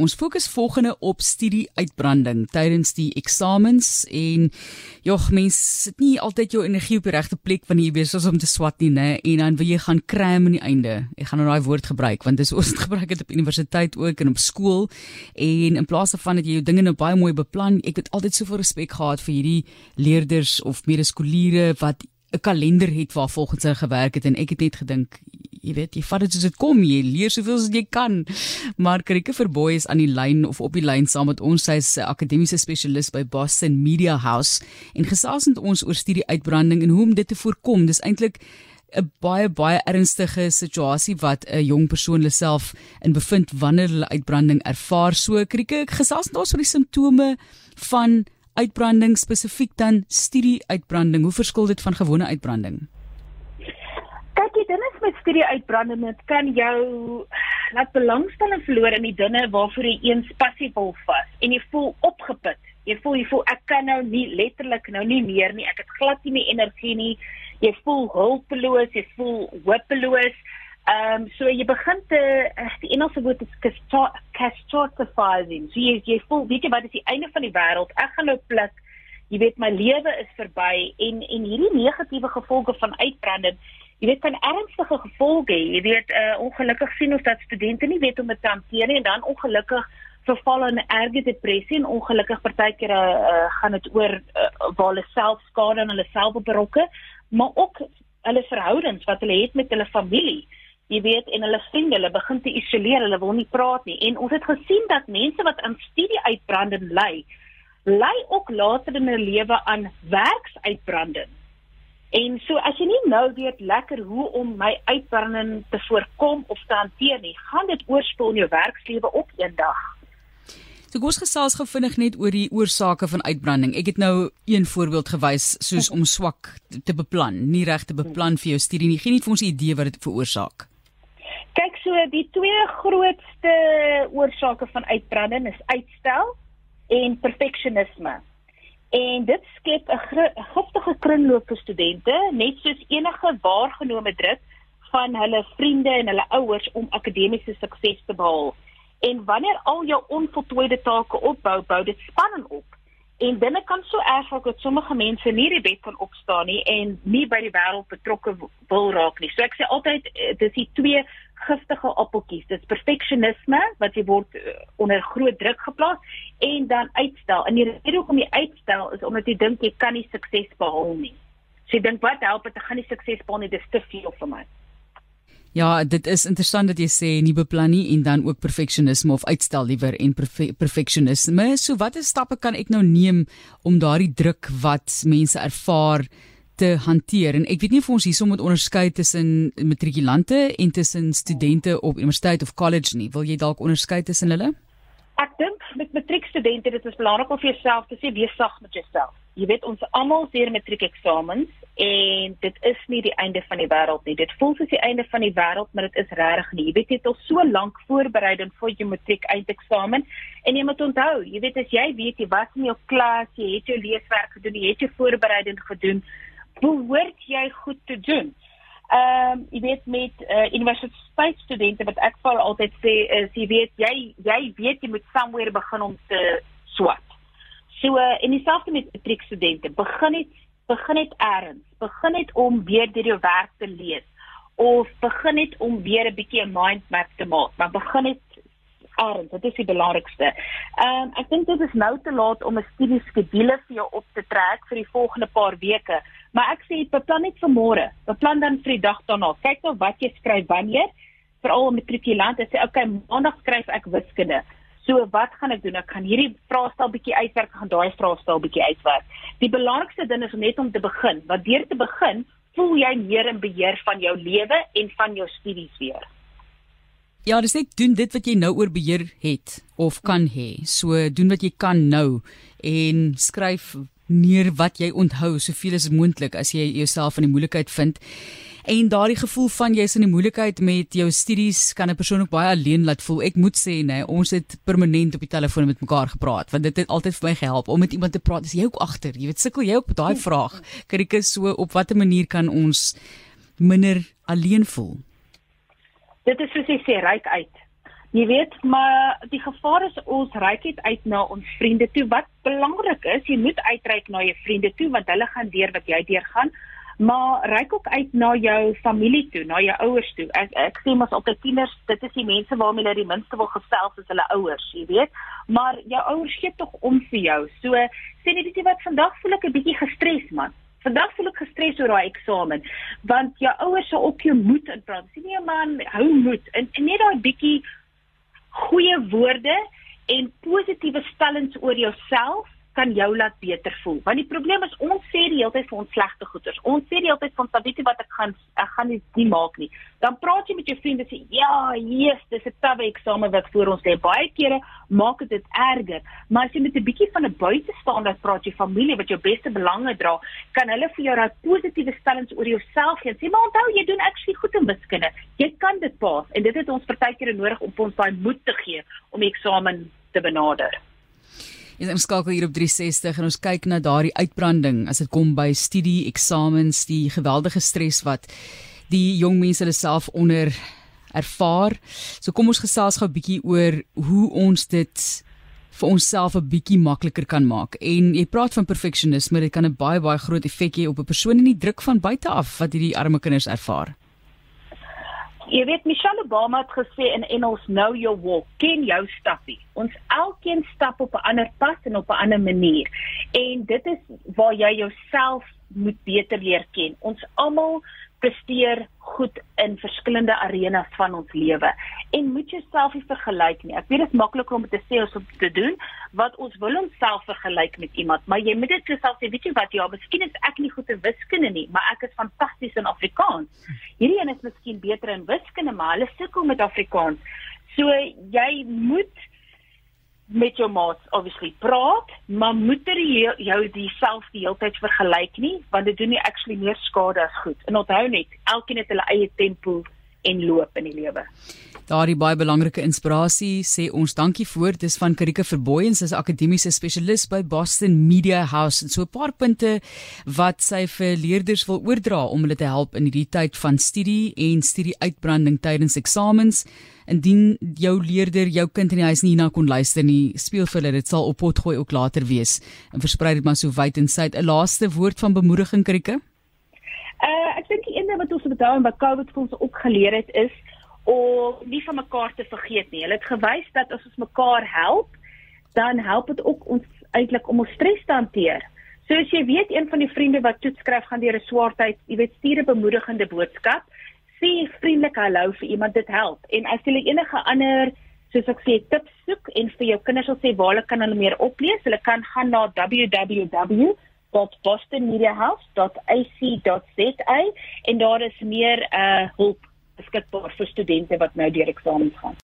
Ons fokus volgende op studie-uitbranding tydens die eksamens en jog mens sit nie altyd jou energie op die regte plek wanneer jy besig is om te swat nie, né? En dan wil jy gaan kram aan die einde. Ek gaan nou daai woord gebruik want dis ons gebruik dit op universiteit ook en op skool. En in plaas daarvan dat jy jou dinge nou baie mooi beplan, ek het altyd soveel respek gehad vir hierdie leerders of medeskoliere wat 'n kalender het waar volgens hulle gewerk het en ek het net gedink jy weet jy vat dit soos dit kom jy leer soveel as jy kan maar Karike Verboy is aan die lyn of op die lyn saam met ons sy is 'n akademiese spesialis by Boston Media House en gesels met ons oor studie uitbranding en hoe om dit te voorkom dis eintlik 'n baie baie ernstige situasie wat 'n jong persoon self in bevind wanneer hulle uitbranding ervaar so Karike gesels met ons oor die simptome van uitbranding spesifiek dan studie uitbranding. Hoe verskil dit van gewone uitbranding? Met studie uitbranding, dit kan jou laat belangstelling verloor in die dinge waarvoor jy eens passief wil vas en jy voel opgeput. Jy voel jy voel ek kan nou nie letterlik nou nie meer nie. Ek het glad nie meer energie nie. Jy voel hulpeloos, jy voel hopeloos. Ehm um, so jy begin te uh, die Engelse woord is catastrophizing. So jy jy voel weet jy wat is die einde van die wêreld? Ek gaan nou pluk. Jy weet my lewe is verby en en hierdie negatiewe gevolge van uitbranding, jy weet kan ernstige gevolge hê. Jy weet uh, ongelukkig sien ons dat studente nie weet hoe om dit te hanteer nie en dan ongelukkig verval in erge depressie en ongelukkig partykeer uh, gaan dit oor uh, waar hulle self skade aan hulle self berokke, maar ook hulle verhoudings wat hulle het met hulle familie. Jy weet en hulle vriende hulle begin te isoleer hulle wil nie praat nie. En ons het gesien dat mense wat aan studie uitbranding ly ly ook later in hulle lewe aan werksuitbranding en so as jy nie nou weet lekker hoe om my uitbranding te voorkom of te hanteer nie gaan dit oorspoel in jou werkslewe op eendag So kom ons gesels gou vinnig net oor die oorsake van uitbranding. Ek het nou een voorbeeld gewys soos om swak te beplan, nie reg te beplan vir jou studie nie. Geen net vir ons 'n idee wat dit veroorsaak. Kyk so die twee grootste oorsake van uitbranding is uitstel en perfeksionisme. En dit skep 'n giftige kringloop vir studente, net soos enige waargenome druk van hulle vriende en hulle ouers om akademiese sukses te behaal. En wanneer al jou onvoltooide take opbou, bou dit spanning op. En dinge kan so erg raak dat sommige mense nie die bed kan opstaan nie en nie by die wêreld betrokke wil raak nie. So ek sê altyd eh, dis die twee giftige appeltjies. Dis perfeksionisme wat jy word uh, onder groot druk geplaas en dan uitstel. En die rede hoekom jy uitstel is omdat jy dink jy kan nie sukses behaal nie. So jy dink wat help dit ek gaan nie sukses behaal nie, dis te veel vir my. Ja, dit is interessant dat jy sê nie beplan nie en dan ook perfeksionisme of uitstel liewer en perfe perfeksionisme. So watter stappe kan ek nou neem om daardie druk wat mense ervaar te hanteer? En ek weet nie of ons hierso moet onderskei tussen matrikulante en tussen studente op universiteit of college nie. Wil jy dalk onderskei tussen hulle? Ek dink met matriekstudente dit is belangrik om vir jouself te sê wees sag met jouself. Jy weet ons almal seer matriekeksamens en dit is nie die einde van die wêreld nie. Dit voel soos die einde van die wêreld, maar dit is regtig nie. Jy weet jy het al so lank voorbereiding vir jou matriek eindeksamen en jy moet onthou, jy weet as jy weet jy was in jou klas, jy het jou leeswerk gedoen, jy het jou voorbereiding gedoen, behoort jy goed te doen. Ehm um, jy weet met uh, universiteitsstudente wat ek vir altyd sê is jy weet jy jy weet jy moet somewhere begin om te swat. So uh, en dieselfde met matriekstudente, begin net begin net eers, begin net om weer deur jou werk te lees of begin net om weer 'n bietjie 'n mind map te maak, maar begin net eers, dit is die belangrikste. Ehm um, ek dink dit is nou te laat om 'n studieskedule vir jou op te trek vir die volgende paar weke. Maar ek sê beplan net vir môre. Beplan dan vir die dag daarna. Kyk nou wat jy skryf wanneer. Veral met matrikulant, jy sê okay, maandag skryf ek wiskunde. So wat gaan ek doen? Ek gaan hierdie vraestel bietjie uitwerk, gaan daai vraestel bietjie uitwerk. Die belangrikste ding is net om te begin. Wat deur te begin, voel jy meer in beheer van jou lewe en van jou studies weer. Ja, dis net doen dit wat jy nou oor beheer het of kan hê. So doen wat jy kan nou en skryf neer wat jy onthou soveel as moontlik as jy jouself in die moeilikheid vind. En daardie gevoel van jy's in die moeilikheid met jou studies kan 'n persoon ook baie alleen laat voel. Ek moet sê, nê, ons het permanent op die telefoon met mekaar gepraat want dit het altyd vir my gehelp om met iemand te praat. Is jy ook agter? Jy weet, sukkel jy ook met daai vraag? Krieke so op watter manier kan ons minder alleen voel? Dit is soos jy sê, ryk uit Jy weet, maar die gevaar is ons reik dit uit na ons vriende toe. Wat belangrik is, jy moet uitreik na jou vriende toe want hulle gaan deur wat jy deurgaan maar reik ook uit na jou familie toe, na jou ouers toe. Ek ek sê mos altyd tieners, dit is die mense waarmee hulle die minste wil gesels as hulle ouers, jy weet. Maar jou ouers gee tog om vir jou. So sê net ietsie wat vandag voel ek 'n bietjie gestres man. Vandag voel ek gestres oor daai eksamen want jou ouers sal op jou moed inpraat. Sê nee man, hou moed. En, en net daai bietjie goeie woorde en positiewe stellings oor jouself kan jou laat beter voel. Want die probleem is ons sê die hele tyd vir ons slegte goeders. Ons sê die hele tyd van weet jy wat ek gaan ek gaan nie, nie maak nie. Dan praat jy met jou vriende sê ja, yes, dis 'n tawe eksamen wat voor ons lê. Baie kere maak dit erger. Maar as jy met 'n bietjie van 'n buitestander praat, jy familie wat jou beste belange dra, kan hulle vir jou daai positiewe stellings oor jouself gee. Sê maar onthou jy doen actually goed in wiskunde. Jy kan dit pas en dit het ons partykeer nodig om ons daai moed te gee om die eksamen te benader. Ons is inskakel hier op 360 en ons kyk na daardie uitbranding as dit kom by studie, eksamens, die geweldige stres wat die jong mense hulle self onder ervaar. So kom ons gesels gou 'n bietjie oor hoe ons dit vir onsself 'n bietjie makliker kan maak. En jy praat van perfeksionisme, dit kan 'n baie baie groot effek hê op 'n persoon en die druk van buite af wat hierdie arme kinders ervaar. Jy weet Michelle Obama het gesê in Engels know your walk, ken jou stappie. Ons elkeen stap op 'n ander pad en op 'n ander manier. En dit is waar jy jouself moet beter leer ken. Ons almal presteer goed in verskillende arenas van ons lewe en moet jouself nie vergelyk nie. Ek weet dit is makliker om te sê as om te doen wat ons wil onsself vergelyk met iemand, maar jy moet dit jouself sê, weet jy wat, ja, miskien is ek nie goed in wiskunde nie, maar ek is fantasties in Afrikaans. Hierdie een is miskien beter in wiskunde, maar hulle sukkel met Afrikaans. So jy moet met jou maats obviously praat, maar moet jy jou dieself die hele tyd vergelyk nie, want dit doen nie actually meer skade as goed. En onthou net, elkeen het hulle eie tempo en loop in die lewe. Daardie baie belangrike inspirasie sê ons dankie voor. Dis van Karika Verbooyens, sy is akademiese spesialis by Boston Media House. En so 'n paar punte wat sy vir leerders wil oordra om hulle te help in hierdie tyd van studie en studieuitbranding tydens eksamens. Indien jou leerder jou kind in die huis nie hierna kon luister nie, speel vir hulle dit sal op pot gooi ook later wees. En versprei dit maar so wyd en suid. 'n Laaste woord van bemoediging Karika? Dink die ene wat ons met daai COVID vir ons opgeleer het is om nie van mekaar te vergeet nie. Hulle het gewys dat as ons mekaar help, dan help dit ook ons eintlik om ons stres te hanteer. So as jy weet een van die vriende wat toets skryf gaan deur 'n swaar tyd, jy weet stuur 'n bemoedigende boodskap, sê vriendelik hallo vir iemand dit help. En as jy enige ander soos ek sê tips soek en vir jou kinders wil sê waar hulle kan hulle meer oplees, hulle kan gaan na www www.bostonmediahouse.ac.za en daar is meer uh hulp beskikbaar vir studente wat nou deur eksamens gaan.